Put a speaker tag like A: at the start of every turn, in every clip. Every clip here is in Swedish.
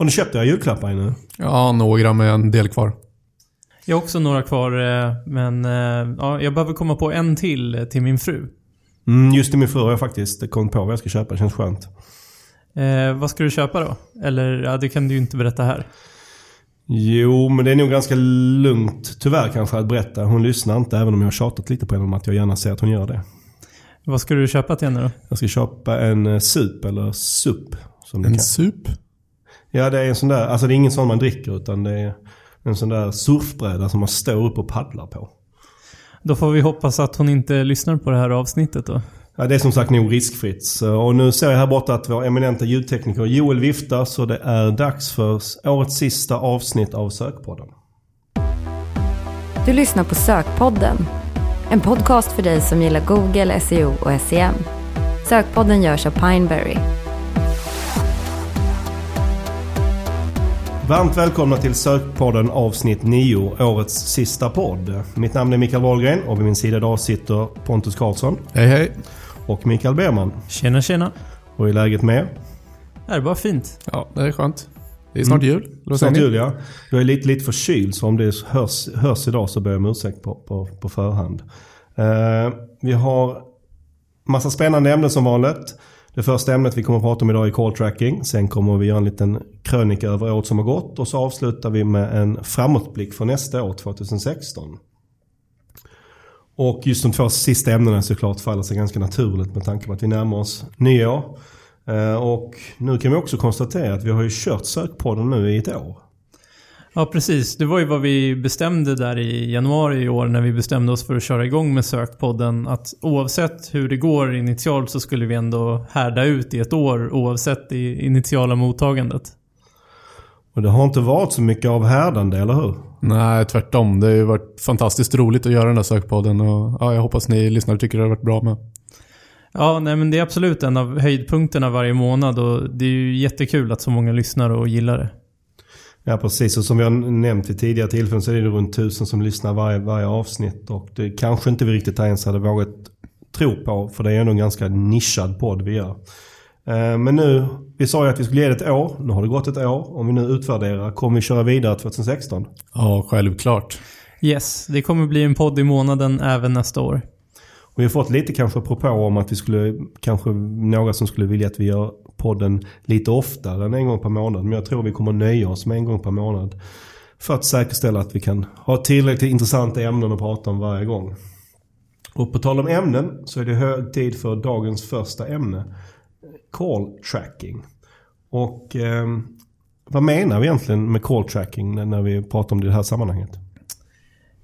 A: Har ni köpt era julklappar ännu?
B: Ja, några med en del kvar.
C: Jag har också några kvar, eh, men eh, ja, jag behöver komma på en till eh, till min fru.
A: Mm, just i min fru har jag faktiskt kommit på vad jag ska köpa. Det känns skönt.
C: Eh, vad ska du köpa då? Eller, ja, det kan du ju inte berätta här.
A: Jo, men det är nog ganska lugnt tyvärr kanske att berätta. Hon lyssnar inte även om jag har tjatat lite på henne om att jag gärna ser att hon gör det.
C: Vad ska du köpa till henne då?
A: Jag ska köpa en sup eller sup. Som
B: En
A: kan.
B: sup?
A: Ja, det är en sån där, alltså det är ingen sån man dricker utan det är en sån där surfbräda som man står upp och paddlar på.
C: Då får vi hoppas att hon inte lyssnar på det här avsnittet då.
A: Ja, det är som sagt nog riskfritt. Så, och nu ser jag här borta att vår eminenta ljudtekniker Joel viftar så det är dags för årets sista avsnitt av Sökpodden.
D: Du lyssnar på Sökpodden. En podcast för dig som gillar Google, SEO och SEM. Sökpodden görs av Pineberry.
A: Varmt välkomna till Sökpodden avsnitt 9, årets sista podd. Mitt namn är Mikael Wahlgren och vid min sida idag sitter Pontus Karlsson
B: Hej hej.
A: och Mikael Berman.
C: Tjena tjena.
A: Och i läget med?
C: Det är bara fint.
B: Ja, det är skönt. Det är snart jul. Eller vad säger
A: Snart jul ja. Jag är lite, lite förkyld så om det hörs, hörs idag så ber jag om ursäkt på, på, på förhand. Eh, vi har massa spännande ämnen som vanligt. Det första ämnet vi kommer att prata om idag är call tracking. Sen kommer vi göra en liten krönika över året som har gått. Och så avslutar vi med en framåtblick för nästa år, 2016. Och just de två sista ämnena såklart faller sig ganska naturligt med tanke på att vi närmar oss nyår. Eh, och nu kan vi också konstatera att vi har ju kört sökpodden nu i ett år.
C: Ja, precis. Det var ju vad vi bestämde där i januari i år när vi bestämde oss för att köra igång med Sökpodden. Att oavsett hur det går initialt så skulle vi ändå härda ut i ett år oavsett det initiala mottagandet.
A: Och det har inte varit så mycket av härdande, eller hur?
B: Nej, tvärtom. Det har ju varit fantastiskt roligt att göra den här sökpodden och ja, jag hoppas ni lyssnare tycker det har varit bra med.
C: Ja, nej men det är absolut en av höjdpunkterna varje månad och det är ju jättekul att så många lyssnar och gillar det.
A: Ja, precis. Och som vi har nämnt i tidigare tillfällen så är det runt tusen som lyssnar varje, varje avsnitt. Och det kanske inte vi riktigt ens hade vågat tro på, för det är ändå en ganska nischad podd vi gör. Eh, Men nu, vi sa ju att vi skulle ge det ett år. Nu har det gått ett år. Om vi nu utvärderar, kommer vi köra vidare 2016?
B: Ja, självklart.
C: Yes, det kommer bli en podd i månaden även nästa år.
A: Vi har fått lite kanske propå om att vi skulle, kanske några som skulle vilja att vi gör podden lite oftare än en gång per månad. Men jag tror vi kommer nöja oss med en gång per månad. För att säkerställa att vi kan ha tillräckligt intressanta ämnen att prata om varje gång. Och på tal om ämnen så är det hög tid för dagens första ämne. Call tracking. Och eh, vad menar vi egentligen med call tracking när- när vi pratar om det i det här sammanhanget?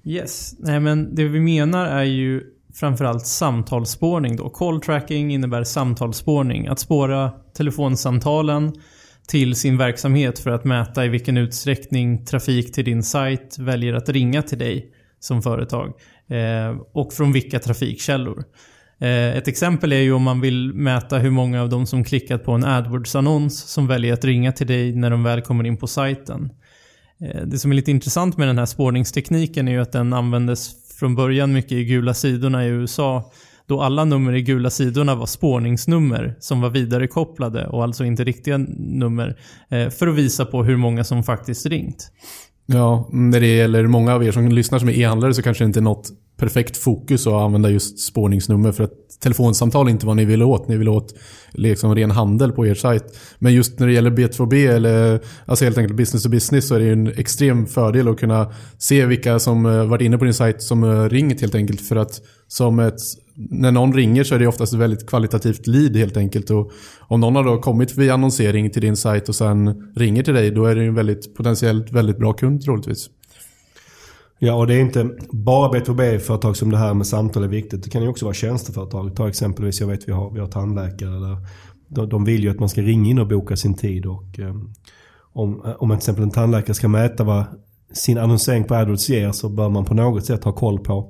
C: Yes. Nej men det vi menar är ju framförallt samtalsspårning då. Call tracking innebär samtalsspårning. Att spåra telefonsamtalen till sin verksamhet för att mäta i vilken utsträckning trafik till din sajt väljer att ringa till dig som företag. Eh, och från vilka trafikkällor. Eh, ett exempel är ju om man vill mäta hur många av de som klickat på en AdWords-annons som väljer att ringa till dig när de väl kommer in på sajten. Eh, Det som är lite intressant med den här spårningstekniken är ju att den användes från början mycket i gula sidorna i USA. Då alla nummer i gula sidorna var spårningsnummer som var vidarekopplade och alltså inte riktiga nummer. Eh, för att visa på hur många som faktiskt ringt.
B: Ja, när det gäller många av er som lyssnar som är e-handlare så kanske det inte är något perfekt fokus att använda just spårningsnummer för att telefonsamtal är inte vad ni vill åt. Ni vill åt liksom ren handel på er sajt. Men just när det gäller B2B eller alltså helt enkelt business to business så är det ju en extrem fördel att kunna se vilka som eh, varit inne på din sajt som eh, ringt helt enkelt för att som ett när någon ringer så är det oftast ett väldigt kvalitativt lead helt enkelt. Och om någon har då kommit via annonsering till din sajt och sen ringer till dig, då är det ju en väldigt potentiellt väldigt bra kund troligtvis.
A: Ja, och det är inte bara B2B-företag som det här med samtal är viktigt. Det kan ju också vara tjänsteföretag. Ta exempelvis, jag vet vi har, vi har tandläkare. Där, de, de vill ju att man ska ringa in och boka sin tid. Och, eh, om, eh, om till exempel en tandläkare ska mäta vad sin annonsering på AdWords ger så bör man på något sätt ha koll på,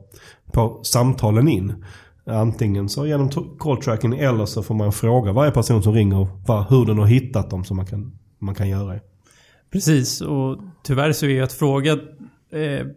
A: på samtalen in. Antingen så genom call tracking eller så får man fråga varje person som ringer var, hur den har hittat dem som man kan, man kan göra.
C: Precis, och tyvärr så är att fråga eh,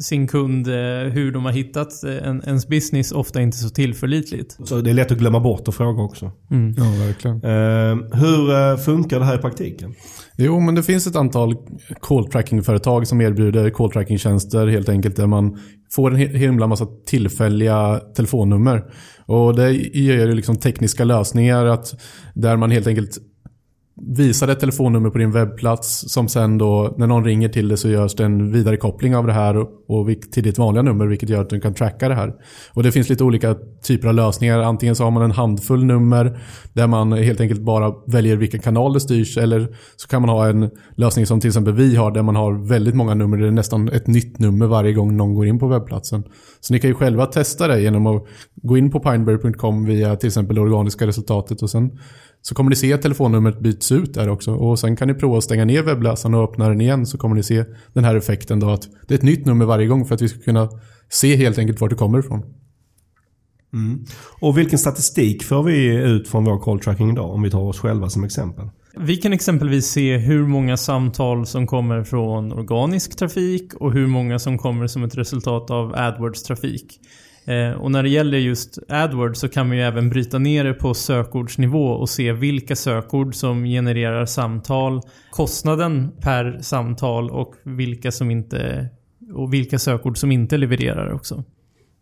C: sin kund eh, hur de har hittat eh, en, ens business ofta inte så tillförlitligt.
A: Så det är lätt att glömma bort och fråga också.
C: Mm.
B: Ja, verkligen.
A: Eh, hur funkar det här i praktiken?
B: Jo, men det finns ett antal call tracking-företag som erbjuder call tracking-tjänster helt enkelt där man får en himla massa tillfälliga telefonnummer. Och det ger ju liksom tekniska lösningar att där man helt enkelt visar ett telefonnummer på din webbplats som sen då när någon ringer till dig så görs det en vidarekoppling av det här och, och till ditt vanliga nummer vilket gör att du kan tracka det här. Och det finns lite olika typer av lösningar. Antingen så har man en handfull nummer där man helt enkelt bara väljer vilken kanal det styrs eller så kan man ha en lösning som till exempel vi har där man har väldigt många nummer. Det är nästan ett nytt nummer varje gång någon går in på webbplatsen. Så ni kan ju själva testa det genom att gå in på pineberry.com via till exempel det organiska resultatet och sen så kommer ni se att telefonnumret byts ut där också. Och sen kan ni prova att stänga ner webbläsaren och öppna den igen så kommer ni se den här effekten då att det är ett nytt nummer varje gång för att vi ska kunna se helt enkelt vart det kommer ifrån.
A: Och vilken statistik får vi ut från vår call tracking idag? Om vi tar oss själva som exempel.
C: Vi kan exempelvis se hur många samtal som kommer från organisk trafik och hur många som kommer som ett resultat av AdWords-trafik. Eh, och när det gäller just AdWords så kan man ju även bryta ner det på sökordsnivå och se vilka sökord som genererar samtal, kostnaden per samtal och vilka som inte och vilka sökord som inte levererar också.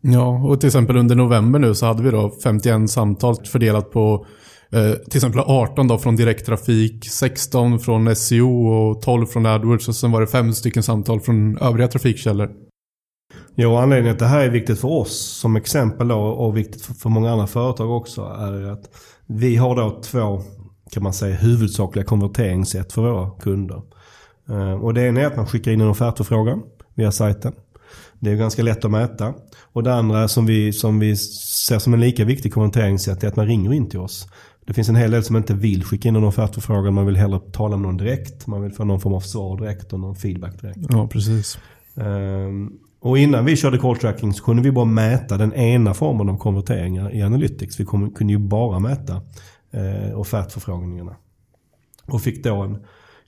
B: Ja, och till exempel under november nu så hade vi då 51 samtal fördelat på eh, till exempel 18 då från direkttrafik, 16 från SEO och 12 från AdWords och sen var det 5 stycken samtal från övriga trafikkällor.
A: Jo, anledningen till att det här är viktigt för oss som exempel då och viktigt för, många andra företag också är att vi har då två, kan man säga, huvudsakliga konverteringssätt för våra kunder. Eh, Och det ena är att man skickar in en offertförfrågan via sajten. Det är ganska lätt att mäta. Och det andra som vi, som vi ser som en lika viktig konverteringssätt är att man ringer in till oss. Det finns en hel del som inte vill skicka in en offertförfrågan. Man vill hellre tala med någon direkt. Man vill få någon form av svar direkt och någon feedback direkt.
B: Ja, precis.
A: Ehm, och innan vi körde call tracking så kunde vi bara mäta den ena formen av konverteringar i Analytics. Vi kunde ju bara mäta eh, offertförfrågningarna. Och fick då en,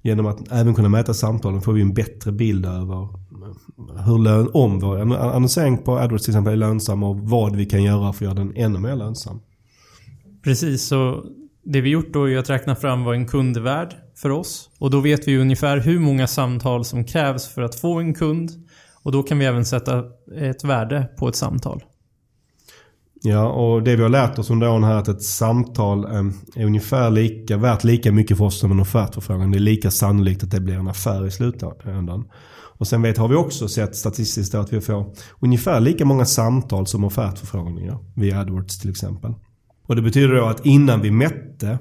A: genom att även kunna mäta samtalen får vi en bättre bild över eh, hur lön, om vår annonsering på AdWords till exempel är lönsam och vad vi kan göra för att göra den ännu mer lönsam.
C: Precis, så det vi gjort då är att räkna fram vad en kund är värd för oss. Och då vet vi ungefär hur många samtal som krävs för att få en kund. Och då kan vi även sätta ett värde på ett samtal.
A: Ja, och det vi har lärt oss under åren här är att ett samtal eh, är ungefär lika, värt lika mycket för oss som en offertförfrågan. Det är lika sannolikt att det blir en affär i slutändan. Och sen vet, har vi också sett statistiskt att vi får ungefär lika många samtal som offertförfrågningar via AdWords till exempel. Och det betyder då att innan vi mätte,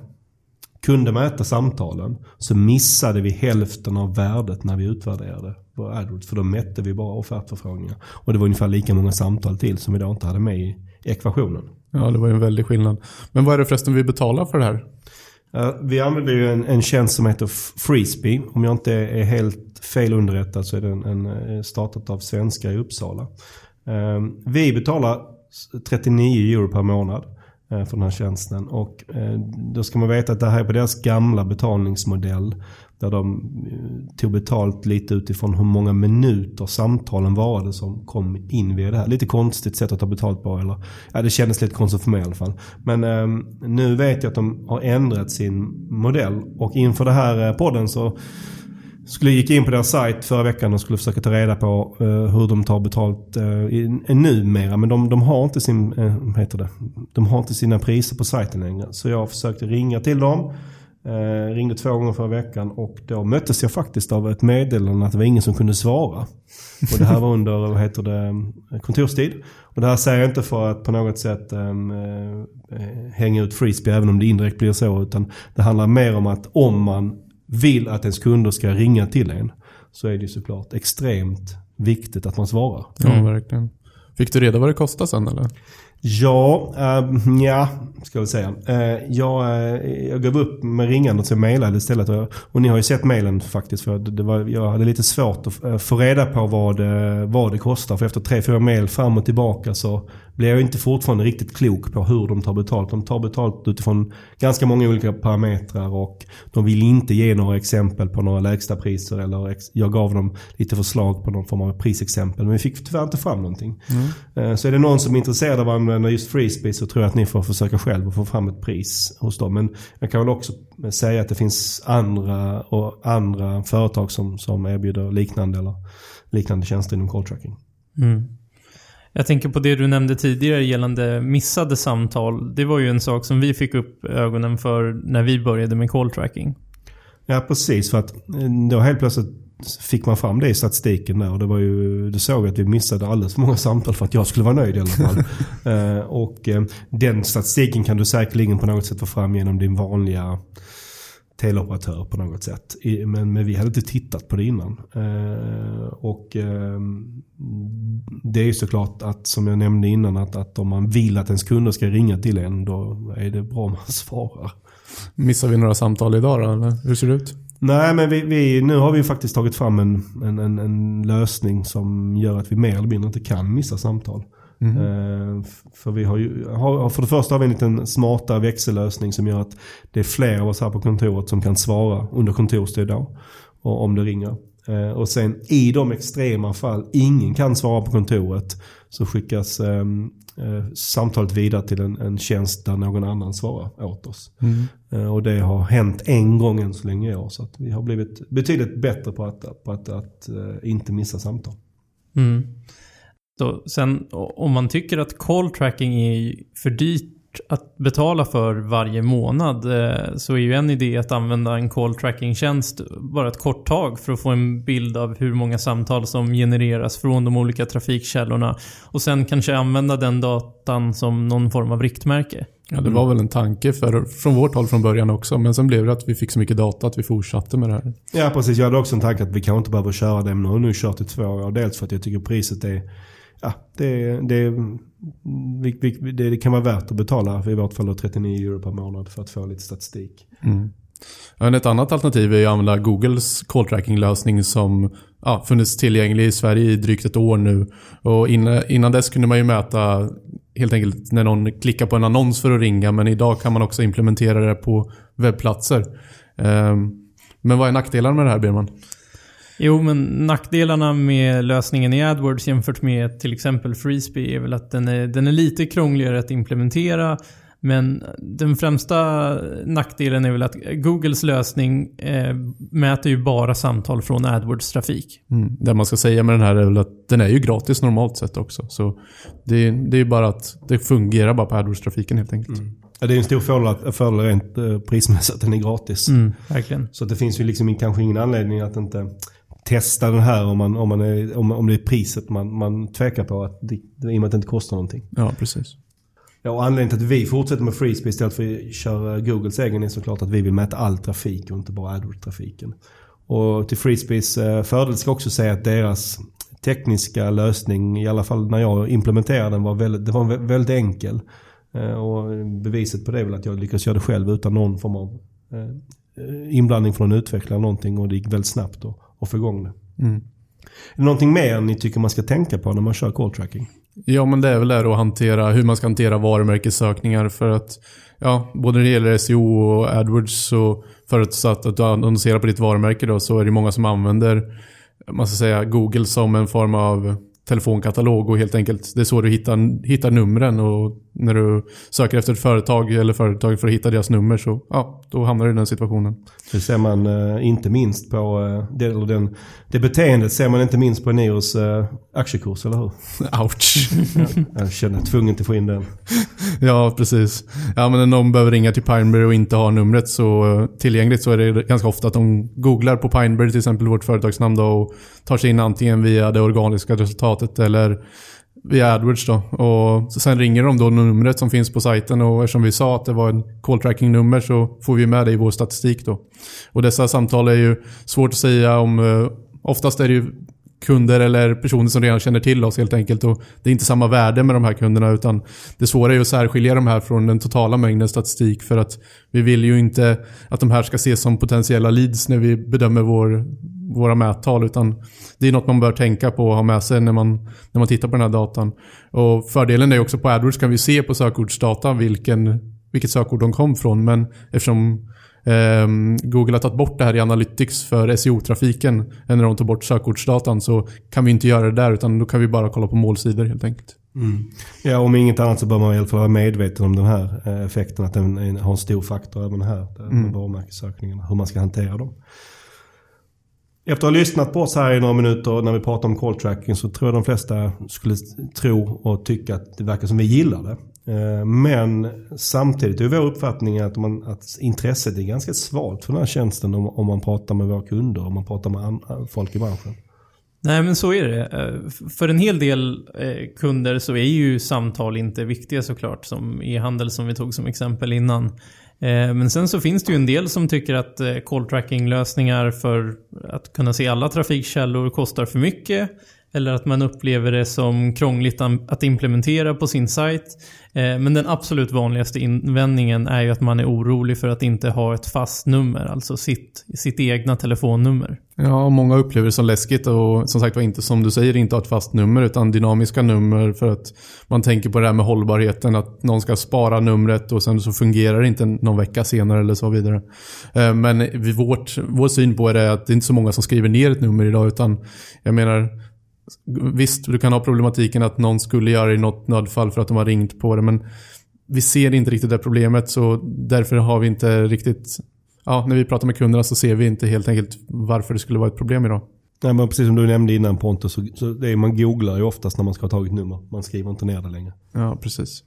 A: kunde mäta samtalen, så missade vi hälften av värdet när vi utvärderade på AdWords. För då mätte vi bara offertförfrågningar. Och det var ungefär lika många samtal till som vi då inte hade med i ekvationen.
B: Ja, det var ju en väldig skillnad. Men vad är det förresten vi betalar för det här?
A: Eh, Vi använder ju en, en tjänst som heter Freesby. Om jag inte är helt fel underrättad så är den en, eh, startat av svenskar i Uppsala. Eh, Vi betalar s- 39 euro per månad eh, för den här tjänsten. Och då ska man veta att det här är på deras gamla betalningsmodell. Där de eh, tog betalt lite utifrån hur många minuter samtalen varade som kom in via det här. Lite konstigt sätt att ta betalt på. Eller, ja, det kändes lite konstigt för mig i alla fall. Men eh, nu vet jag att de har ändrat sin modell. Och inför den här eh, podden så skulle gick in på deras sajt förra veckan och skulle försöka ta reda på eh, hur de tar betalt eh, i- eh, numera. Men de, de har inte sin, eh, heter det? De har inte sina priser på sajten längre. Så jag försökte ringa till dem. Eh, ringde två gånger förra veckan och då möttes jag faktiskt av ett meddelande att det var ingen som kunde svara. Och det här var under, vad heter det, kontorstid. Och det här säger jag inte för att på något sätt ehm, eh, hänga ut Frisbee även om det indirekt blir så. Utan det handlar mer om att om man vill att ens kunder ska ringa till en så är det ju såklart extremt viktigt att man svarar.
B: Ja, verkligen. Fick du reda vad det kostade sen eller?
A: Ja, uh, ja, ska vi säga. Uh, jag, uh, jag gav upp med ringandet jag mejlade istället. Och, och ni har ju sett mejlen faktiskt. För det var, jag hade lite svårt att få reda på vad det, vad det kostar. För efter tre, fyra mejl fram och tillbaka så blir jag inte fortfarande riktigt klok på hur de tar betalt. De tar betalt utifrån ganska många olika parametrar och de vill inte ge några exempel på några lägsta priser eller jag gav dem lite förslag på någon form av prisexempel. Men vi fick tyvärr inte fram någonting. Mm. Så är det någon som är intresserad av att använda just Freespace så tror jag att ni får försöka själv att få fram ett pris hos dem. Men jag kan väl också säga att det finns andra, och andra företag som, som erbjuder liknande eller liknande tjänster inom call tracking.
C: Mm. Jag tänker på det du nämnde tidigare gällande missade samtal. Det var ju en sak som vi fick upp ögonen för när vi började med call tracking.
A: Ja, precis. För att eh, då helt plötsligt fick man fram det i statistiken där. Och det var ju, du såg att vi missade alldeles för många samtal för att jag skulle vara nöjd i alla fall. uh, och uh, den statistiken kan du säkerligen på något sätt få fram genom din vanliga teleoperatör på något sätt. Men, men vi hade inte tittat på det innan. Uh, och det är ju såklart att, som jag nämnde innan, att, att om man vill att ens kunder ska ringa till en, då är det bra om man svarar.
B: Missar vi några samtal idag då, eller hur ser det ut?
A: Nej, men vi, vi, nu har vi faktiskt tagit fram en, en, en, lösning som gör att vi mer eller mindre inte kan missa samtal. Mm. Uh, för, vi har ju, har, för det första har vi en liten smarta växellösning som gör att det är fler av oss här på kontoret som kan svara under kontorstid då. Om det ringer. Uh, och sen i de extrema fall ingen kan svara på kontoret så skickas um, eh, samtalet vidare till en, en tjänst där någon annan svarar åt oss. Mm. Eh, och det har hänt en gång än så länge i år. Så vi har blivit betydligt bättre på att, på att, att eh, inte missa samtal.
C: Mm. Så sen om man tycker att call tracking är för dyrt att betala för varje månad eh, så är ju en idé att använda en call tracking-tjänst bara ett kort tag för att få en bild av hur många samtal som genereras från de olika trafikkällorna. Och sen kanske använda den datan som någon form av riktmärke.
B: Ja, det var väl en tanke för, från vårt håll från början också. Men sen blev det att vi fick så mycket data att vi fortsatte med det här.
A: Ja, precis. Jag hade också en tanke att vi kanske inte behöver köra det. Men nu har nu kört i två år. Dels för att jag tycker priset är ja, det, det, det, det, kan vara värt att betala, i vart fall 39 euro per månad för att få lite statistik. Mm.
B: ett annat alternativ är att använda Googles call tracking-lösning som ja, funnits tillgänglig i Sverige i drygt ett år nu. Och innan, innan dess kunde man ju mäta helt enkelt när någon klickar på en annons för att ringa, men idag kan man också implementera det på webbplatser. Um, men vad är nackdelarna med det här, Birman?
C: Jo, men nackdelarna med lösningen i AdWords jämfört med till exempel Freesby är väl att den är, den är lite krångligare att implementera. Men den främsta nackdelen är väl att Googles lösning eh, mäter ju bara samtal från AdWords-trafik.
B: Mm. Det man ska säga med den här är väl att den är ju gratis normalt sett också. Så det, det är bara att det fungerar bara på AdWords-trafiken helt enkelt. Mm.
A: Ja, det är en stor fördel, fördel rent eh, prismässigt att den är gratis.
C: Mm, verkligen.
A: Så det finns ju liksom kanske ingen anledning att inte testa den här om, man, om, man är, om, om det är priset man, man tvekar på. Att det, I och med att det inte kostar någonting.
B: Ja, precis.
A: Ja, och anledningen till att vi fortsätter med FreeSpace istället för att köra Googles egen är såklart att vi vill mäta all trafik och inte bara AdWords-trafiken. Och till FreeSpace eh, fördel ska också säga att deras tekniska lösning, i alla fall när jag implementerade den, var väldigt, det var väldigt enkel. Eh, och beviset på det är väl att jag lyckades göra det själv utan någon form av eh, inblandning från en utvecklare eller någonting och det gick väldigt snabbt. Och få igång det. Mm. Är det någonting mer ni tycker man ska tänka på när man kör call tracking?
B: Ja, men det är väl det att hantera hur man ska hantera varumärkessökningar för att ja, både när det gäller SEO och AdWords så förutsatt att du annonserar på ditt varumärke då så är det många som använder man ska säga Google som en form av telefonkatalog och helt enkelt det är så du hittar, hittar numren och när du söker efter ett företag eller företag för att hitta deras nummer så ja, då hamnar du i den situationen.
A: Det ser man uh, inte minst på uh, det, eller den, det beteendet ser man inte minst på Nios uh, aktiekurs, eller hur?
B: Ouch.
A: ja, jag känner tvungen att få in den.
B: ja, precis. Ja, men när någon behöver ringa till Pineberry och inte har numret så tillgängligt så är det ganska ofta att de googlar på Pineberry, till exempel vårt företagsnamn då, och tar sig in antingen via det organiska resultatet eller via AdWords då. Och sen ringer de då numret som finns på sajten och eftersom vi sa att det var en call tracking nummer så får vi med det i vår statistik då. Och dessa samtal är ju svårt att säga om... Eh, oftast är det ju kunder eller personer som redan känner till oss helt enkelt. Och det är inte samma värde med de här kunderna utan det svåra är att särskilja de här från den totala mängden statistik för att vi vill ju inte att de här ska ses som potentiella leads när vi bedömer vår, våra mättal utan det är något man bör tänka på och ha med sig när man, när man tittar på den här datan. Och fördelen är också på AdWords kan vi se på sökordsdata vilken, vilket sökord de kom från men eftersom Um, Google har tagit bort det här i Analytics för SEO-trafiken när de tog bort sökordsdatan så kan vi inte göra det där utan då kan vi bara kolla på målsidor helt enkelt.
A: Mm. Ja, om inget annat så bör man i alla fall vara medveten om den här eh, effekten. Att den har en stor faktor även här. Mm. Med varumärkessökningarna. Hur man ska hantera dem. Efter att ha lyssnat på oss här i några minuter när vi pratar om call tracking så tror jag de flesta skulle tro och tycka att det verkar som vi gillar det. Eh, men samtidigt är vår uppfattning att, man, att intresset är ganska svalt för den här tjänsten om, om man pratar med våra kunder, om man pratar med folk i branschen.
C: Nej men så är det. Eh, för en hel del eh, kunder så är ju samtal inte viktiga såklart. Som e-handel som vi tog som exempel innan. Eh, men sen så finns det ju en del som tycker att eh, call tracking lösningar för att kunna se alla trafikkällor kostar för mycket. Eller att man upplever det som krångligt att implementera på sin sajt. Eh, men den absolut vanligaste invändningen är ju att man är orolig för att inte ha ett fast nummer, alltså sitt, sitt egna telefonnummer.
B: Ja, många upplever det som läskigt och som sagt var inte som du säger inte ha ett fast nummer utan dynamiska nummer för att man tänker på det här med hållbarheten att någon ska spara numret och sen så fungerar det inte någon vecka senare eller så vidare. Eh, men vårt, vår syn på det är att det är inte så många som skriver ner ett nummer idag utan jag menar Visst, du kan ha problematiken att någon skulle göra det i något nödfall för att de har ringt på det, men vi ser inte riktigt det problemet så därför har vi inte riktigt... Ja, när vi pratar med kunderna så ser vi inte helt enkelt varför det skulle vara ett problem idag.
A: Nej, men precis som du nämnde innan Pontus, så, så det är, man googlar ju oftast när man ska ha tagit nummer. Man skriver inte ner det längre.
B: Ja, precis.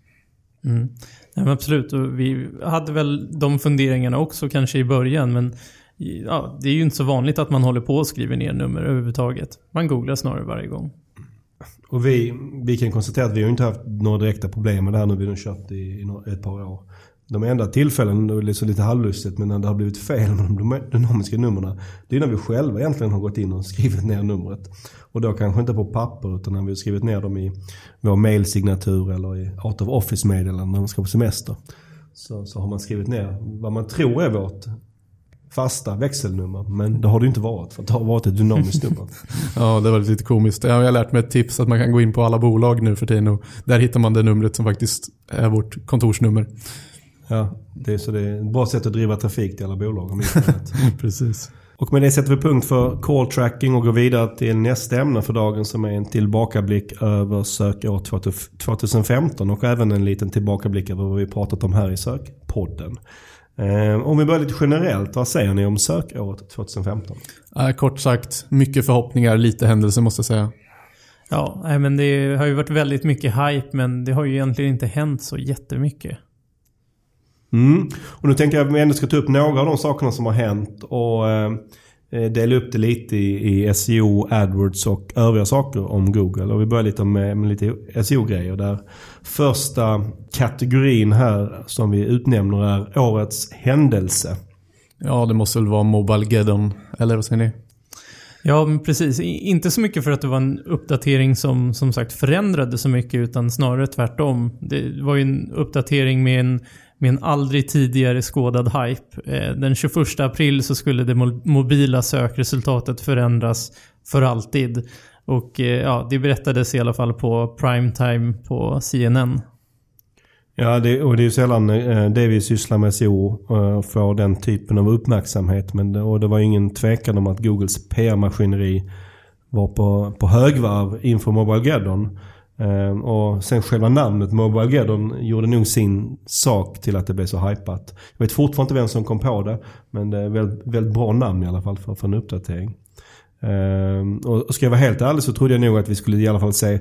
C: Mm. Nej, men absolut, och vi hade väl de funderingarna också kanske i början, men ja, det är ju inte så vanligt att man håller på och skriver ner nummer överhuvudtaget. Man googlar snarare varje gång.
A: Och vi, vi kan konstatera att vi har inte haft några direkta problem med det här nu. Vi har kört i, i ett par år. De enda tillfällen, det är liksom lite halvlustigt, men när det har blivit fel med de dynamiska numren. Det är när vi själva egentligen har gått in och skrivit ner numret. Och då kanske inte på papper utan när vi har skrivit ner dem i vår mailsignatur eller i out of office-meddelanden när man ska på semester. Så, så har man skrivit ner vad man tror är vårt fasta växelnummer. Men det har det inte varit för det har varit ett dynamiskt nummer.
B: ja, det var lite komiskt. Jag har lärt mig ett tips att man kan gå in på alla bolag nu för tiden och där hittar man det numret som faktiskt är vårt kontorsnummer.
A: Ja, det är, så det är ett bra sätt att driva trafik till alla bolag om
B: Precis.
A: Och med det sätter vi punkt för call tracking och går vidare till nästa ämne för dagen som är en tillbakablick över sökår 2015 och även en liten tillbakablick över vad vi pratat om här i sökpodden. Eh, om vi börjar lite generellt, vad säger ni om sökåret 2015?
B: Eh, kort sagt, mycket förhoppningar, lite händelser måste jag säga.
C: Ja, men det har ju varit väldigt mycket hype men det har ju egentligen inte hänt så jättemycket.
A: Mm. Och nu tänker jag att vi ändå ska ta upp några av de sakerna som har hänt och eh, Eh, dela upp det lite i, i SEO, AdWords och övriga saker om Google. Och vi börjar lite med, med lite SEO-grejer där. Första kategorin här som vi utnämner är årets händelse.
B: Ja, det måste väl vara Mobilegeddon, eller vad säger ni?
C: Ja, precis. Inte så mycket för att det var en uppdatering som som sagt förändrade så mycket utan snarare tvärtom. Det var ju en uppdatering med en med en aldrig tidigare skådad hype. Eh, den 21 april så skulle det mobila sökresultatet förändras för alltid. Och eh, ja, det berättades i alla fall på primetime på CNN.
A: Ja, det, och det är ju sällan eh, det vi sysslar med SEO får den typen av uppmärksamhet. Men det, och det var ingen tvekan om att Googles PR-maskineri var på, på högvarv inför Mobile Geddon. Um, och sen själva namnet Mobile Geddon gjorde nog sin sak till att det blev så hypat. Jag vet fortfarande inte vem som kom på det. Men det är väldigt, väldigt bra namn i alla fall för, för en uppdatering. Um, och ska jag vara helt ärlig så trodde jag nog att vi skulle i alla fall se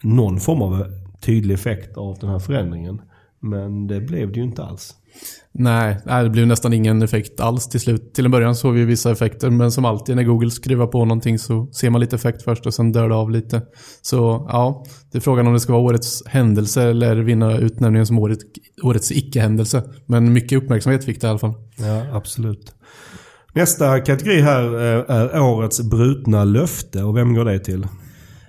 A: någon form av tydlig effekt av den här förändringen. Men det blev det ju inte alls.
B: Nej, det blev nästan ingen effekt alls till slut. Till en början såg vi vissa effekter, men som alltid när Google skruvar på någonting så ser man lite effekt först och sen dör det av lite. Så ja, det är frågan om det ska vara årets händelse eller vinna utnämningen som året, årets icke-händelse. Men mycket uppmärksamhet fick det i alla fall.
A: Ja, absolut. Nästa kategori här eh, är årets brutna löfte och vem går det till?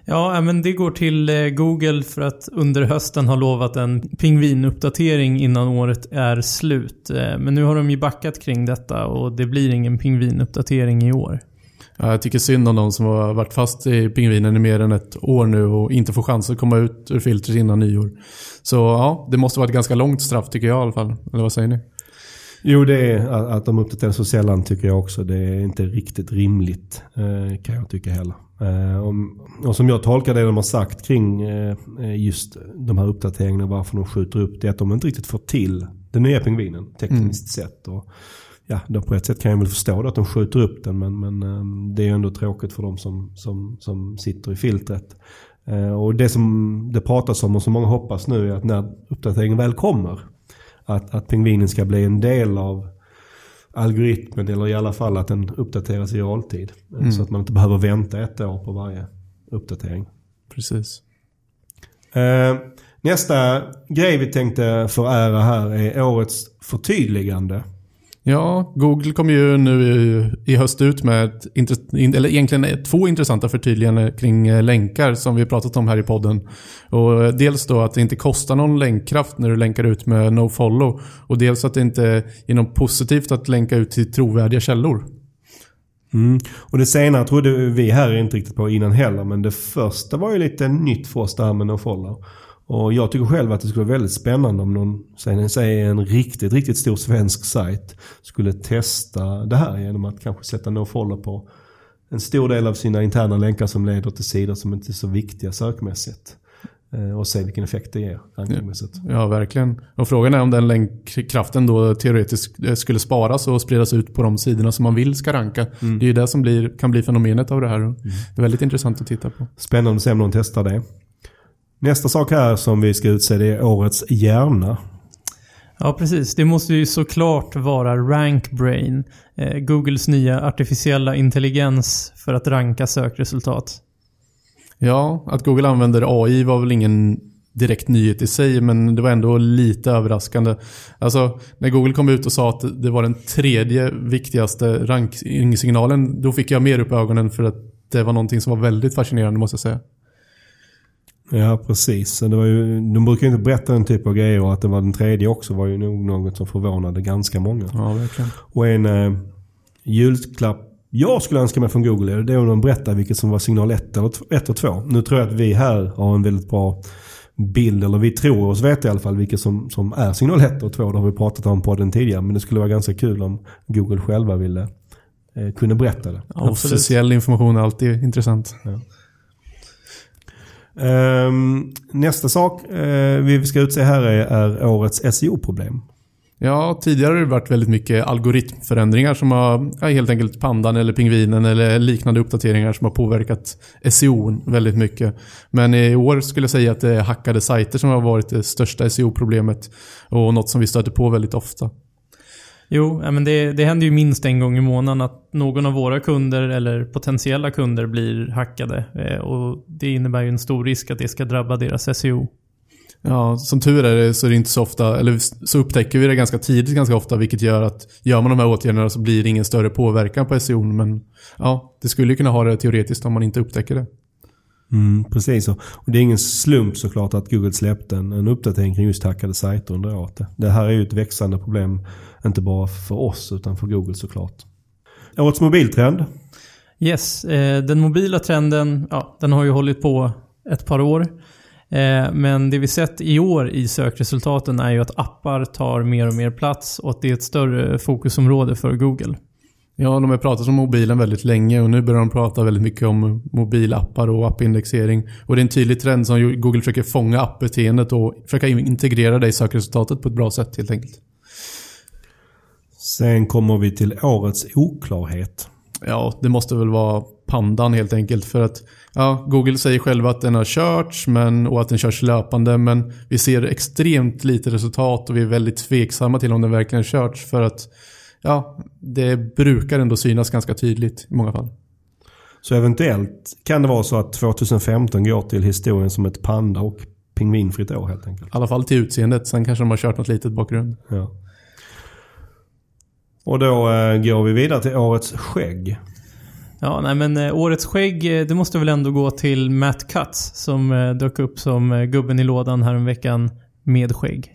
C: Ja, men det går till eh, Google för att under hösten ha lovat en pingvinuppdatering innan året är slut. Eh, Men nu har de ju backat kring detta och det blir ingen pingvinuppdatering i år.
B: Ja, jag tycker synd om de som har varit fast i pingvinen i mer än ett år nu och inte får chans att komma ut ur filtret innan nyår. Så ja, det måste vara ett ganska långt straff tycker jag i alla fall. Eller vad säger ni?
A: Jo, det är att de uppdaterar så sällan tycker jag också. Det är inte riktigt rimligt eh, kan jag tycka heller. Eh, Och som jag tolkar det de har sagt kring eh, just de här uppdateringarna, varför de skjuter upp det, är att de inte riktigt får till den nya pingvinen tekniskt sett. Och, ja, då på ett sätt kan jag väl förstå att de skjuter upp den, men, men eh, det är ändå tråkigt för de som, som, som sitter i filtret. Eh, Och det som det pratas om och som många hoppas nu är att när uppdateringen väl kommer, att, att pingvinen ska bli en del av algoritmen eller i alla fall att den uppdateras i realtid. Eh, Så att man inte behöver vänta ett år på varje uppdatering.
B: Precis.
A: Eh, nästa grej vi tänkte förära här är årets förtydligande.
B: Ja, Google kom ju nu i, höst ut med ett, eller egentligen två intressanta förtydliganden kring eh, länkar som vi pratat om här i podden. Och eh, dels då att det inte kostar någon länkkraft när du länkar ut med nofollow. Och dels att det inte är något positivt att länka ut till trovärdiga källor.
A: Mm. Och det senare trodde vi här inte riktigt på innan heller. Men det första var ju lite nytt för oss det här med nofollow. Och jag tycker själv att det skulle vara väldigt spännande om någon, säg en riktigt, riktigt stor svensk sajt skulle testa det här genom att kanske sätta nofollow på en stor del av sina interna länkar som leder till sidor som inte är så viktiga sökmässigt. Eh, Och se vilken effekt det ger rankingmässigt.
B: Ja, verkligen. Och frågan är om den länkkraften då teoretiskt eh, skulle sparas och spridas ut på de sidorna som man vill ska ranka. Det är ju det som blir, kan bli fenomenet av det här. Det är väldigt intressant att titta på.
A: Spännande att se om någon testar det. Nästa sak här som vi ska utse det är årets hjärna.
C: Ja, precis. Det måste ju såklart vara RankBrain. Eh, Googles nya artificiella intelligens för att ranka sökresultat.
B: Ja, att Google använder AI var väl ingen direkt nyhet i sig, men det var ändå lite överraskande. Alltså, när Google kom ut och sa att det var den tredje viktigaste rankingsignalen, då fick jag mer upp ögonen för att det var någonting som var väldigt fascinerande måste jag säga.
A: Ja, precis. Det var ju, de brukar ju inte berätta den typ av grejer och att det var den tredje också var ju nog något som förvånade ganska många.
B: Ja, verkligen.
A: Och en eh, julklapp jag skulle önska mig från Google är det om de berättar vilket som var signal 1 eller 1 och 2. Nu tror jag att vi här har en väldigt bra bild, eller vi tror oss veta i alla fall vilket som, som är signal 1 och 2. Det har vi pratat om på den tidigare. Men det skulle vara ganska kul om Google själva ville eh, kunna berätta det.
B: Ja, officiell information är alltid intressant.
A: Ehm, Ehm, nästa sak eh, vi ska utse här är, är årets SEO-problem.
B: Ja, tidigare har det varit väldigt mycket algoritmförändringar som har, ja, helt enkelt pandan eller pingvinen eller liknande uppdateringar som har påverkat SEO väldigt mycket. Men i år skulle jag säga att det är hackade sajter som har varit det största SEO-problemet och något som vi stöter på väldigt ofta.
C: Jo, men det, det händer ju minst en gång i månaden att någon av våra kunder eller potentiella kunder blir hackade. Eh, och det innebär ju en stor risk att det ska drabba deras SEO.
B: Ja, som tur är det så är det inte så ofta, eller så upptäcker vi det ganska tidigt ganska ofta, vilket gör att gör man de här åtgärderna så blir det ingen större påverkan på SEO. Men ja, det skulle ju kunna ha det teoretiskt om man inte upptäcker det.
A: Mm, precis. Och det är ingen slump såklart att Google släppte en, en uppdatering kring just hackade sajter under året. Det här är ju ett växande problem, inte bara för oss utan för Google såklart. Årets mobiltrend.
C: Yes, eh, den mobila trenden, ja, den har ju hållit på ett par år. Eh, men det vi sett i år i sökresultaten är ju att appar tar mer och mer plats och att det är ett större fokusområde för Google.
B: Ja, de har pratat om mobilen väldigt länge och nu börjar de prata väldigt mycket om mobilappar och appindexering. Och det är en tydlig trend som Google försöker fånga appbeteendet och försöka integrera det i sökresultatet på ett bra sätt helt enkelt.
A: Sen kommer vi till årets oklarhet.
B: Ja, det måste väl vara pandan helt enkelt för att ja, Google säger själva att den har körts men, och att den körs löpande men vi ser extremt lite resultat och vi är väldigt tveksamma till om den verkligen körts för att ja, det brukar ändå synas ganska tydligt i många fall.
A: Så eventuellt kan det vara så att 2015 går till historien som ett panda och pingvinfritt år helt enkelt.
B: I alla fall till utseendet, sen kanske de har kört något litet bakgrund.
A: Ja. Och då eh, går vi vidare till årets skägg.
C: Ja, nej men eh, årets skägg, eh, det måste väl ändå gå till Matt Cutts som eh, dök upp som eh, gubben i lådan häromveckan med skägg.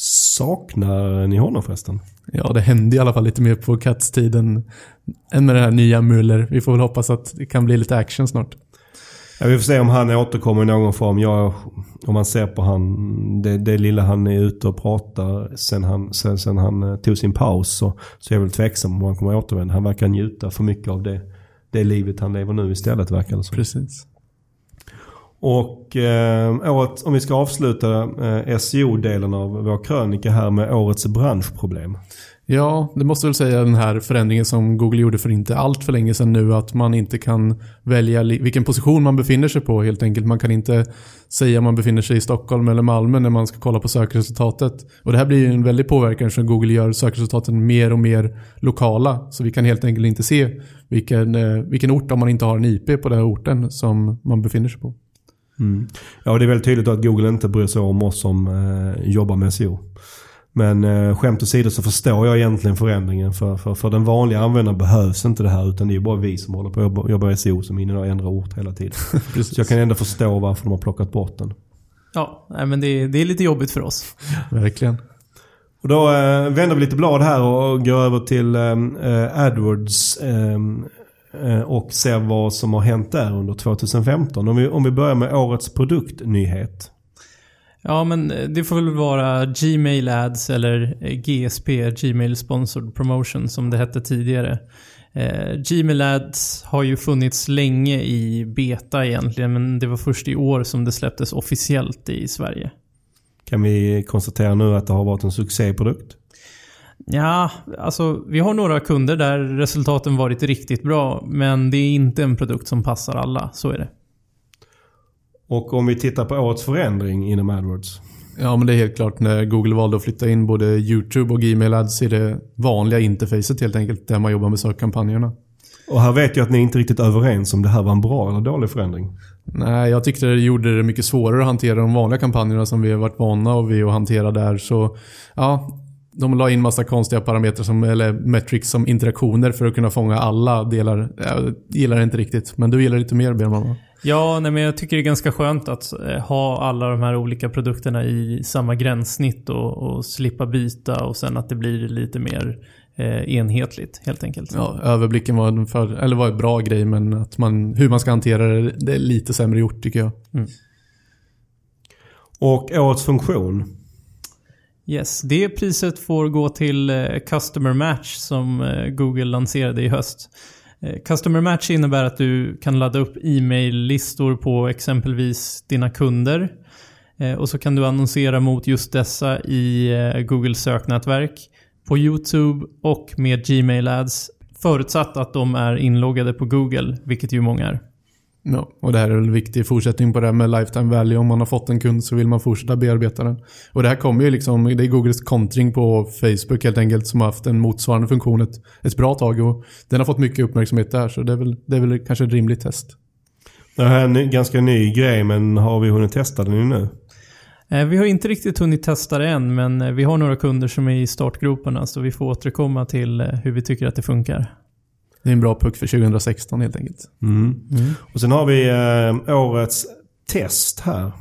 A: Saknar ni honom förresten?
B: Ja, det hände i alla fall lite mer på Cats-tiden än med det här nya Muller. Vi får väl hoppas att det kan bli lite action snart.
A: Ja, vi får se om han återkommer i någon form. Jag, om man ser på han, det, det lilla han är ute och pratar sen han, sen, sen han eh, tog sin paus så, så är jag väl tveksam om han kommer återvända. Han verkar njuta för mycket av det, det livet han lever nu istället verkar det som.
B: Precis.
A: Och eh, året, om vi ska avsluta eh, SEO-delen av vår krönika här med årets branschproblem.
B: Ja, det måste väl säga den här förändringen som Google gjorde för inte allt för länge sedan nu. Att man inte kan välja vilken position man befinner sig på helt enkelt. Man kan inte säga om man befinner sig i Stockholm eller Malmö när man ska kolla på sökresultatet. Och det här blir ju en väldig påverkan eftersom Google gör sökresultaten mer och mer lokala. Så vi kan helt enkelt inte se vilken, eh, vilken ort, om man inte har en IP på den här orten, som man befinner sig på.
A: Ja, det är väldigt tydligt att Google inte bryr sig om oss som eh, jobbar med SEO. Men eh, skämt åsido så förstår jag egentligen förändringen. För, för, för den vanliga användaren behövs inte det här. Utan det är bara vi som håller på att jobba, jobba med SEO som är inne och ändrar ort hela tiden. Så jag kan ändå förstå varför de har plockat bort den.
C: Ja, nej men det, det är lite jobbigt för oss.
B: Verkligen.
A: Och då eh, vänder vi lite blad här och går över till eh, AdWords. Eh, eh, och ser vad som har hänt där under 2015. Om vi, om vi börjar med årets produktnyhet.
C: Ja, men eh, det får väl vara Gmail Ads eller eh, GSP, Gmail Sponsored Promotion, som det hette tidigare. Eh, Gmail Ads har ju funnits länge i beta egentligen, men det var först i år som det släpptes officiellt i Sverige.
A: Kan vi konstatera nu att det har varit en succéprodukt?
C: Ja, alltså vi har några kunder där resultaten varit riktigt bra, men det är inte en produkt som passar alla. Så är det.
A: Och om vi tittar på årets förändring inom AdWords.
B: Ja, men det är helt klart när Google valde att flytta in både YouTube och Gmail Ads i det vanliga interfacet helt enkelt, där man jobbar med sökkampanjerna.
A: Och här vet jag att ni är inte riktigt överens om det här var en bra eller dålig förändring.
B: Nej, jag tyckte det gjorde det mycket svårare att hantera de vanliga kampanjerna som vi har varit vana vid att hantera där. Så ja, de la in massa konstiga parametrar som, eller metrics som interaktioner för att kunna fånga alla delar. Jag gillar det inte riktigt, men du gillar det lite mer Björn?
C: Ja, nej, men jag tycker det är ganska skönt att eh, ha alla de här olika produkterna i samma gränssnitt och, och slippa byta och sen att det blir lite mer eh, enhetligt helt enkelt.
B: Ja, överblicken var en, för, eller var en bra grej, men att man, hur man ska hantera det, det är lite sämre gjort tycker jag.
A: Och årets funktion.
C: Yes, det priset får gå till eh, Customer Match som eh, Google lanserade i höst. Eh, customer Match innebär att du kan ladda upp e-mail-listor på exempelvis dina kunder. Och så kan du annonsera mot just dessa i Google Googles söknätverk, på YouTube och med Gmail Ads. Förutsatt att de är inloggade på Google, vilket ju många är.
B: Ja, och det här är en viktig fortsättning på det här med lifetime value. Om man har fått en kund så vill man fortsätta bearbeta den. Och det här kommer ju liksom, det är Googles kontring på Facebook helt enkelt som har haft en motsvarande funktion ett, ett bra tag. Och den har fått mycket uppmärksamhet där, så det är väl, det är väl kanske ett rimligt test.
A: Det här är en ganska ny grej men har vi hunnit testa den nu?
C: Eh, Vi har inte riktigt hunnit testa det än, men eh, vi har några kunder som är i startgroparna, så vi får återkomma till eh, hur vi tycker att det funkar.
B: Det är en bra puck för 2016 helt enkelt.
A: Mm. Och sen har vi eh, årets test här.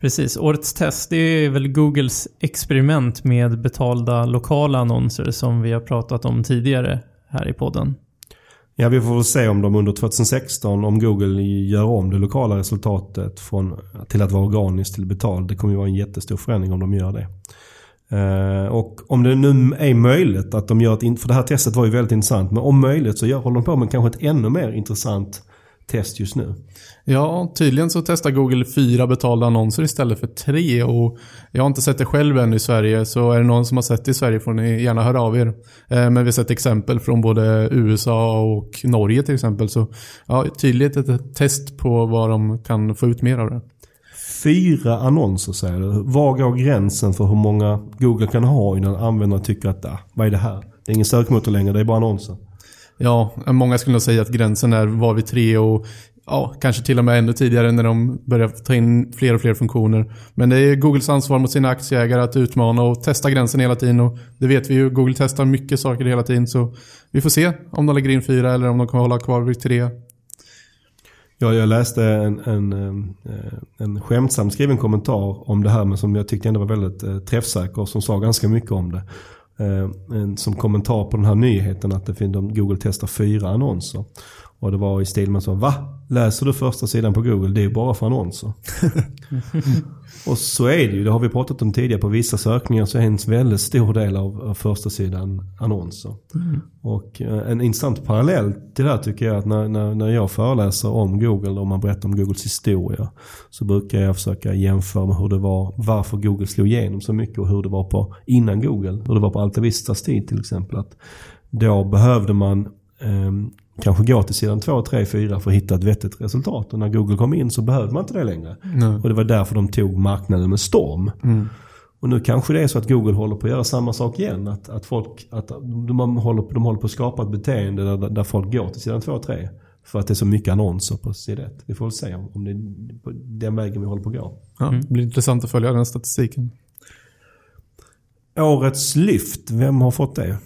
C: Precis. Årets test, det är väl Googles experiment med betalda lokala annonser som vi har pratat om tidigare här i podden.
A: Ja, vi får väl se om de under 2016, om Google gör om det lokala resultatet från, till att vara organiskt till betalt. Det kommer ju vara en jättestor förändring om de gör det. Eh, och om det nu är möjligt att de gör ett, för det här testet var ju väldigt intressant, men om möjligt så gör, håller de på med kanske ett ännu mer intressant test just nu.
B: Ja, tydligen så testar Google fyra betalda annonser istället för tre och jag har inte sett det själv än i Sverige så är det någon som har sett det i Sverige får ni gärna höra av er. Eh, Men vi har sett exempel från både USA och Norge till exempel så ja, tydligt ett test på vad de kan få ut mer av det.
A: Fyra annonser säger du. Var går gränsen för hur många Google kan ha innan användaren tycker att ah, vad är det här? Det är ingen sökmotor längre, det är bara annonser.
B: Ja, många skulle nog säga att gränsen är var vid tre och ja, kanske till och med ännu tidigare när de börjar ta in fler och fler funktioner. Men det är Googles ansvar mot sina aktieägare att utmana och testa gränsen hela tiden. Och det vet vi ju, Google testar mycket saker hela tiden. Så vi får se om de lägger in fyra eller om de kommer hålla kvar vid tre.
A: Ja, jag läste en, en, eh, en skämtsam skriven kommentar om det här men som jag tyckte ändå var väldigt eh, träffsäker och som sa ganska mycket om det. Eh, som kommentar på den här nyheten att det finns, Google testar fyra annonser. Och det var i stil med så, va? Läser du första sidan på Google? Det är ju bara för annonser. och så är det ju, det har vi pratat om tidigare. På vissa sökningar så är en väldigt stor del av, av första sidan annonser. Mm. Och eh, en intressant parallell till det här tycker jag att när, när, när jag föreläser om Google och man berättar om Googles historia. Så brukar jag försöka jämföra med hur det var, varför Google slog igenom så mycket och hur det var på innan Google. Hur det var på Altavistas tid till exempel. Att då behövde man um, kanske gå till sidan 2, 3, 4 för att hitta ett vettigt resultat. Och när Google kom in så behövde man inte det längre. Nej. Och det var därför de tog marknaden med storm. Mm. Och nu kanske det är så att Google håller på att göra samma sak igen. Att, att, folk, att de, håller, de håller på att skapa ett beteende där, där folk går till sidan 2 och 3. För att det är så mycket annonser på sida 1. Vi får väl se om det är den vägen vi håller på att gå.
B: Ja, det blir intressant att följa den statistiken.
A: Årets lyft, vem har fått det?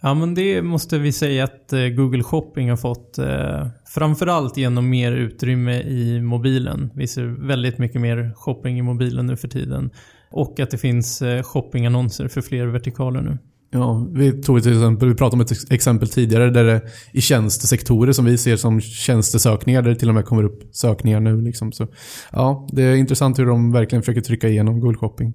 C: Ja, men det måste vi säga att eh, Google Shopping har fått. Eh, framförallt genom mer utrymme i mobilen. Vi ser väldigt mycket mer shopping i mobilen nu för tiden. Och att det finns eh, shoppingannonser för fler vertikaler nu.
B: Ja, vi tog till exempel, vi pratade om ett exempel tidigare där det i tjänstesektorer som vi ser som tjänstesökningar där det till och med kommer upp sökningar nu. Liksom. Så, ja, det är intressant hur de verkligen försöker trycka igenom Google Shopping.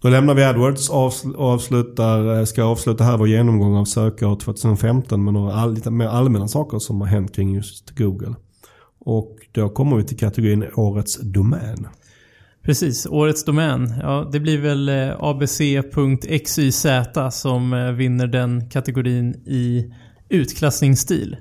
A: Då lämnar vi AdWords och avslutar, eh, ska avsluta här vår genomgång av sökår 2015 med några all, lite mer allmänna saker som har hänt kring just Google. Och då kommer vi till kategorin Årets domän.
C: Precis, Årets domän. Ja, det blir väl eh, abc.xyz som eh, vinner den kategorin i utklassningsstil.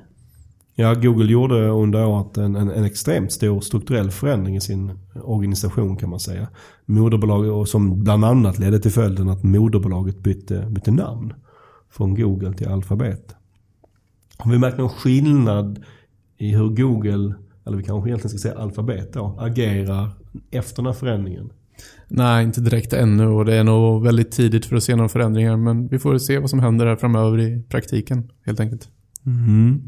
A: Ja, Google gjorde under året en, en, en, extremt stor strukturell förändring i sin organisation kan man säga. Moderbolag som bland annat ledde till följden att moderbolaget bytte, bytte namn. Från Google till Alphabet. Har vi märkt någon skillnad i hur Google, eller vi kanske egentligen ska säga Alphabet då, agerar efter den här förändringen?
B: Nej, inte direkt ännu och det är nog väldigt tidigt för att se några förändringar. Men vi får se vad som händer här framöver i praktiken helt enkelt.
A: Mm.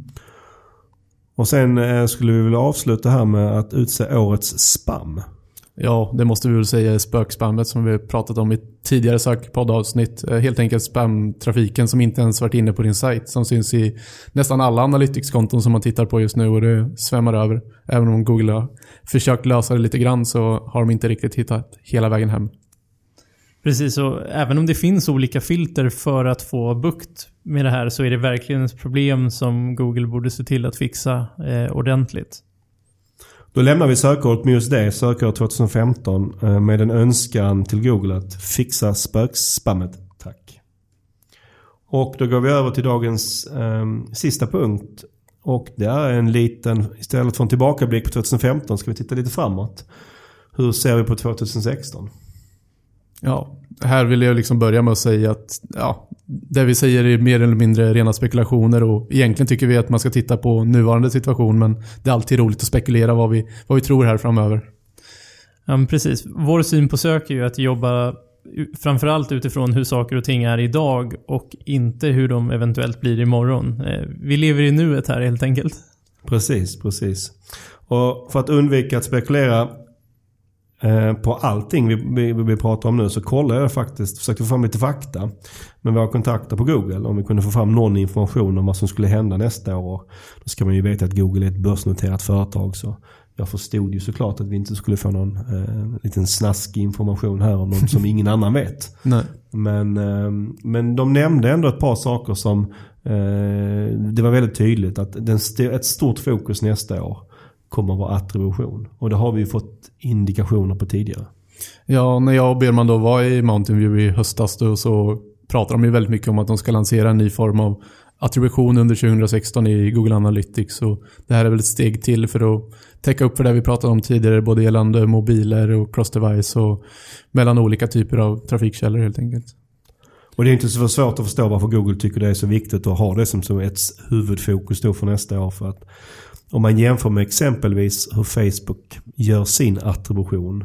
A: Och sen eh, skulle vi vilja avsluta här med att utse årets spam.
B: Ja, det måste vi väl säga är spökspammet som vi pratat om i tidigare sökpoddavsnitt. Eh, helt enkelt spamtrafiken som inte ens varit inne på din sajt. Som syns i nästan alla Analytics-konton som man tittar på just nu och det svämmar över. Även om Google har försökt lösa det lite grann så har de inte riktigt hittat hela vägen hem.
C: Precis, och även om det finns olika filter för att få bukt med det här så är det verkligen ett problem som Google borde se till att fixa eh, ordentligt.
A: Då lämnar vi sökordet med just det, sökord 2015, eh, med en önskan till Google att fixa spökspammet. Tack. Och då går vi över till dagens eh, sista punkt. Och det är en liten, istället för en tillbakablick på 2015 ska vi titta lite framåt. Hur ser vi på 2016?
B: Ja, här vill jag liksom börja med att säga att ja, det vi säger är mer eller mindre rena spekulationer och egentligen tycker vi att man ska titta på nuvarande situation men det är alltid roligt att spekulera vad vi, vad vi tror här framöver.
C: Ja, men precis. Vår syn på sök är ju att jobba framförallt utifrån hur saker och ting är idag och inte hur de eventuellt blir imorgon. Eh, vi lever i nuet här helt enkelt.
A: Precis, precis. Och för att undvika att spekulera på allting vi, vi, vi, pratar om nu så kollade jag faktiskt, försökte få fram lite fakta med våra kontakter på Google. Om vi kunde få fram någon information om vad som skulle hända nästa år. Då ska man ju veta att Google är ett börsnoterat företag. Så jag förstod ju såklart att vi inte skulle få någon eh, liten snaskig information här om något som ingen annan vet.
B: Nej.
A: Men, eh, men de nämnde ändå ett par saker som eh, det var väldigt tydligt att den ett stort fokus nästa år kommer att vara attribution. Och det har vi ju fått indikationer på tidigare.
B: Ja, när jag och Berman då var i Mountain View i höstas då så pratar de ju väldigt mycket om att de ska lansera en ny form av attribution under 2016 i Google Analytics. Och det här är väl ett steg till för att täcka upp för det vi pratade om tidigare, både gällande mobiler och cross-device och mellan olika typer av trafikkällor helt enkelt.
A: Och det är inte så svårt att förstå varför Google tycker det är så viktigt att ha det som ett huvudfokus då för nästa år. För att om man jämför med exempelvis hur Facebook gör sin attribution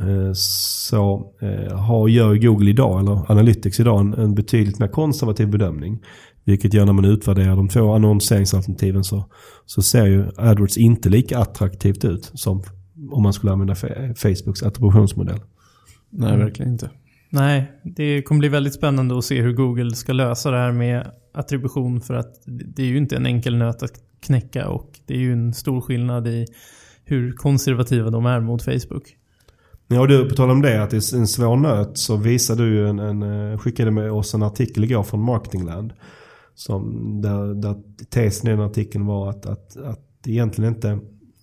A: eh, så eh, har, gör Google idag, eller Analytics idag, en, en betydligt mer konservativ bedömning. Vilket gör när man utvärderar de två annonseringsalternativen så, så ser ju AdWords inte lika attraktivt ut som om man skulle använda Facebooks attributionsmodell.
B: Nej, verkligen inte.
C: Nej, det kommer bli väldigt spännande att se hur Google ska lösa det här med attribution för att det är ju inte en enkel nöt att knäcka och det är ju en stor skillnad i hur konservativa de är mot Facebook.
A: Ja, du, på tal om det, att det är en svår nöt så visade du en, en, eh, skickade med oss en artikel igår från Marketingland. Som, där, där tesen i den artikeln var att, att, att det egentligen inte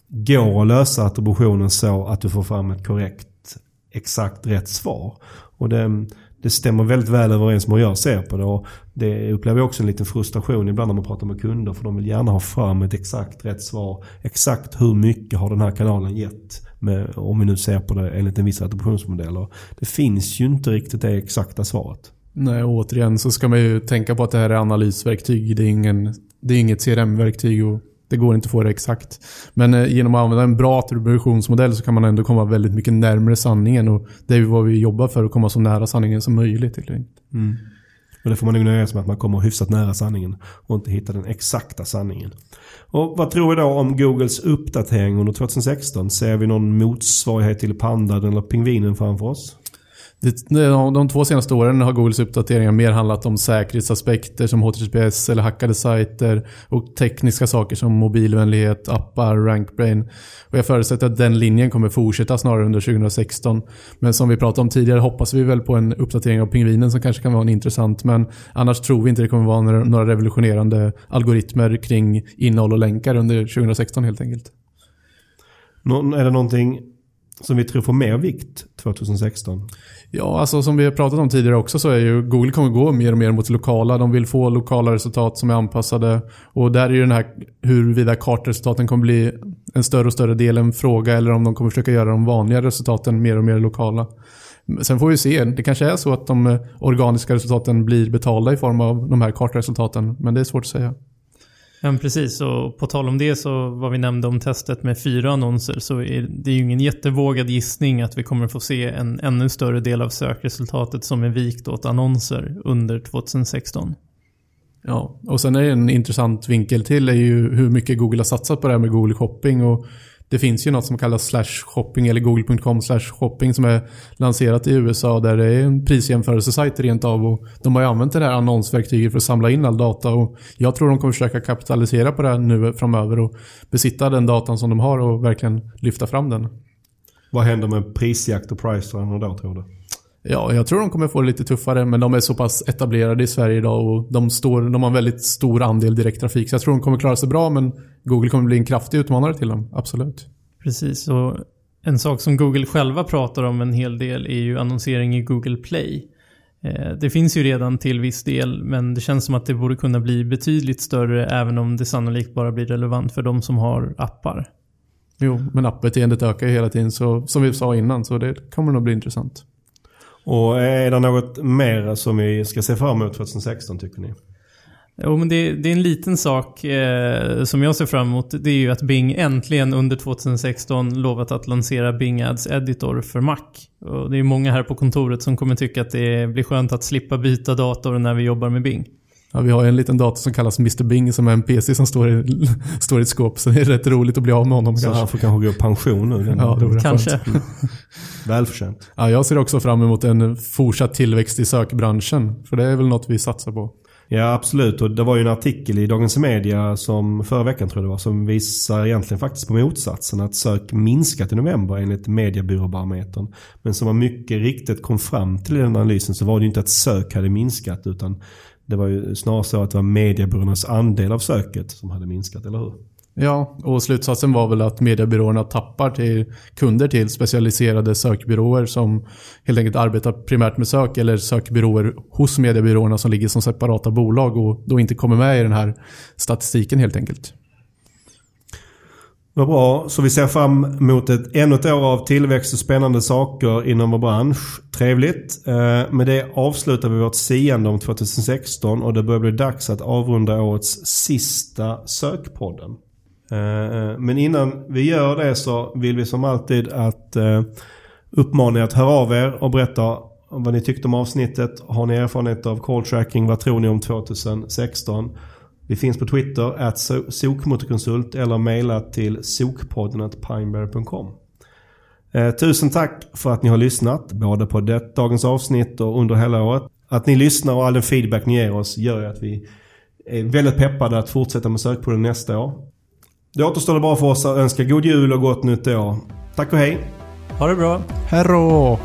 A: går att lösa attributionen så att du får fram ett korrekt, exakt rätt svar. Och det, det stämmer väldigt väl överens med hur jag ser på det. Och det upplever jag också en liten frustration ibland när man pratar med kunder. För de vill gärna ha fram ett exakt rätt svar. Exakt hur mycket har den här kanalen gett? Med, om vi nu ser på det enligt en viss attributionsmodell. Och det finns ju inte riktigt det exakta svaret.
B: Nej, återigen så ska man ju tänka på att det här är analysverktyg. Det är, ingen, det är inget CRM-verktyg och det går inte att få det exakt. Men eh, genom att använda en bra attributionsmodell så kan man ändå komma väldigt mycket närmare sanningen. Och det är ju vad vi jobbar för, att komma så nära sanningen som möjligt.
A: Mm. Och det får man nog nöja sig med att man kommer hyfsat nära sanningen och inte hitta den exakta sanningen. Och vad tror vi då om Googles uppdatering under 2016? Ser vi någon motsvarighet till pandan eller pingvinen framför oss?
B: De två senaste åren har Googles uppdateringar mer handlat om säkerhetsaspekter som HTTPS eller hackade sajter och tekniska saker som mobilvänlighet, appar, RankBrain. Och jag förutsätter att den linjen kommer fortsätta snarare under 2016. Men som vi pratade om tidigare hoppas vi väl på en uppdatering av pingvinen som kanske kan vara en intressant. Men annars tror vi inte det kommer vara några revolutionerande algoritmer kring innehåll och länkar under 2016 helt enkelt.
A: Är det någonting som vi tror får mer vikt 2016?
B: Ja, alltså som vi har pratat om tidigare också så är ju Google kommer gå mer och mer mot lokala. De vill få lokala resultat som är anpassade. Och där är ju den här huruvida kartresultaten kommer bli en större och större del en fråga eller om de kommer försöka göra de vanliga resultaten mer och mer lokala. Sen får vi se. Det kanske är så att de eh, organiska resultaten blir betalda i form av de här kartresultaten. Men det är svårt att säga.
C: Ja, precis. Och på tal om det så vad vi nämnde om testet med fyra annonser så är det ju ingen jättevågad gissning att vi kommer få se en ännu större del av sökresultatet som är vikt åt annonser under 2016.
B: Ja, och sen är det en intressant vinkel till är ju hur mycket Google har satsat på det här med Google Shopping och det finns ju något som kallas slash shopping eller google.com slash shopping som är lanserat i USA där det är en prisjämförelsesajt rent av. Och de har ju använt det här annonsverktyget för att samla in all data och jag tror de kommer försöka kapitalisera på det här nu framöver och besitta den datan som de har och verkligen lyfta fram den.
A: Vad händer med prisjakt och price då tror du?
B: Ja, jag tror de kommer få det lite tuffare, men de är så pass etablerade i Sverige idag och de, står, de har en väldigt stor andel direkttrafik. Så jag tror de kommer klara sig bra, men Google kommer bli en kraftig utmanare till dem. Absolut.
C: Precis, och en sak som Google själva pratar om en hel del är ju annonsering i Google Play. Eh, det finns ju redan till viss del, men det känns som att det borde kunna bli betydligt större även om det sannolikt bara blir relevant för de som har appar.
B: Jo, men appbeteendet ökar ju hela tiden, så, som vi sa innan, så det kommer nog bli intressant.
A: Och är det något mer som vi ska se fram emot 2016 tycker ni?
C: Jo, men det, det, är en liten sak eh, som jag ser fram emot. Det är ju att Bing äntligen under 2016 lovat att lansera Bing Ads Editor för Mac. Och det är många här på kontoret som kommer tycka att det blir skönt att slippa byta dator när vi jobbar med Bing.
B: Ja, vi har en liten dator som kallas Mr Bing som är en PC som står i, står i ett skåp. Så det är rätt roligt att bli av med honom.
A: Så
B: kanske.
A: han får kanske gå i pension nu.
C: Ja, det kanske.
A: Välförtjänt.
B: Ja, jag ser också fram emot en fortsatt tillväxt i sökbranschen. För det är väl något vi satsar på.
A: Ja absolut och det var ju en artikel i Dagens Media som förra veckan tror jag det var som visar egentligen faktiskt på motsatsen att sök minskat i november enligt mediebyråbarometern. Men som man mycket riktigt kom fram till i den analysen så var det ju inte att sök hade minskat utan det var ju snarare så att det var mediebyråernas andel av söket som hade minskat, eller hur?
B: Ja, och slutsatsen var väl att mediebyråerna tappar till kunder till specialiserade sökbyråer som helt enkelt arbetar primärt med sök eller sökbyråer hos mediebyråerna som ligger som separata bolag och då inte kommer med i den här statistiken helt enkelt.
A: Vad bra. Så vi ser fram emot ett, ännu ett år av tillväxt och spännande saker inom vår bransch. Trevligt. Eh, med det avslutar vi vårt siande om 2016 och det börjar bli dags att avrunda årets sista sökpodden. Eh, men innan vi gör det så vill vi som alltid att eh, uppmana er att höra av er och berätta vad ni tyckte om avsnittet. Har ni erfarenhet av call tracking? Vad tror ni om 2016? Vi finns på Twitter, at so- sokmotorkonsult eller mejla till sokpodden.pineberry.com. Eh, tusen tack för att ni har lyssnat, både på det, dagens avsnitt och under hela året. Att ni lyssnar och all den feedback ni ger oss gör att vi är väldigt peppade att fortsätta med Sökpodden nästa år. Det återstår det bara för oss att önska god jul och gott nytt år. Tack och hej!
C: Ha det bra.
B: Herro!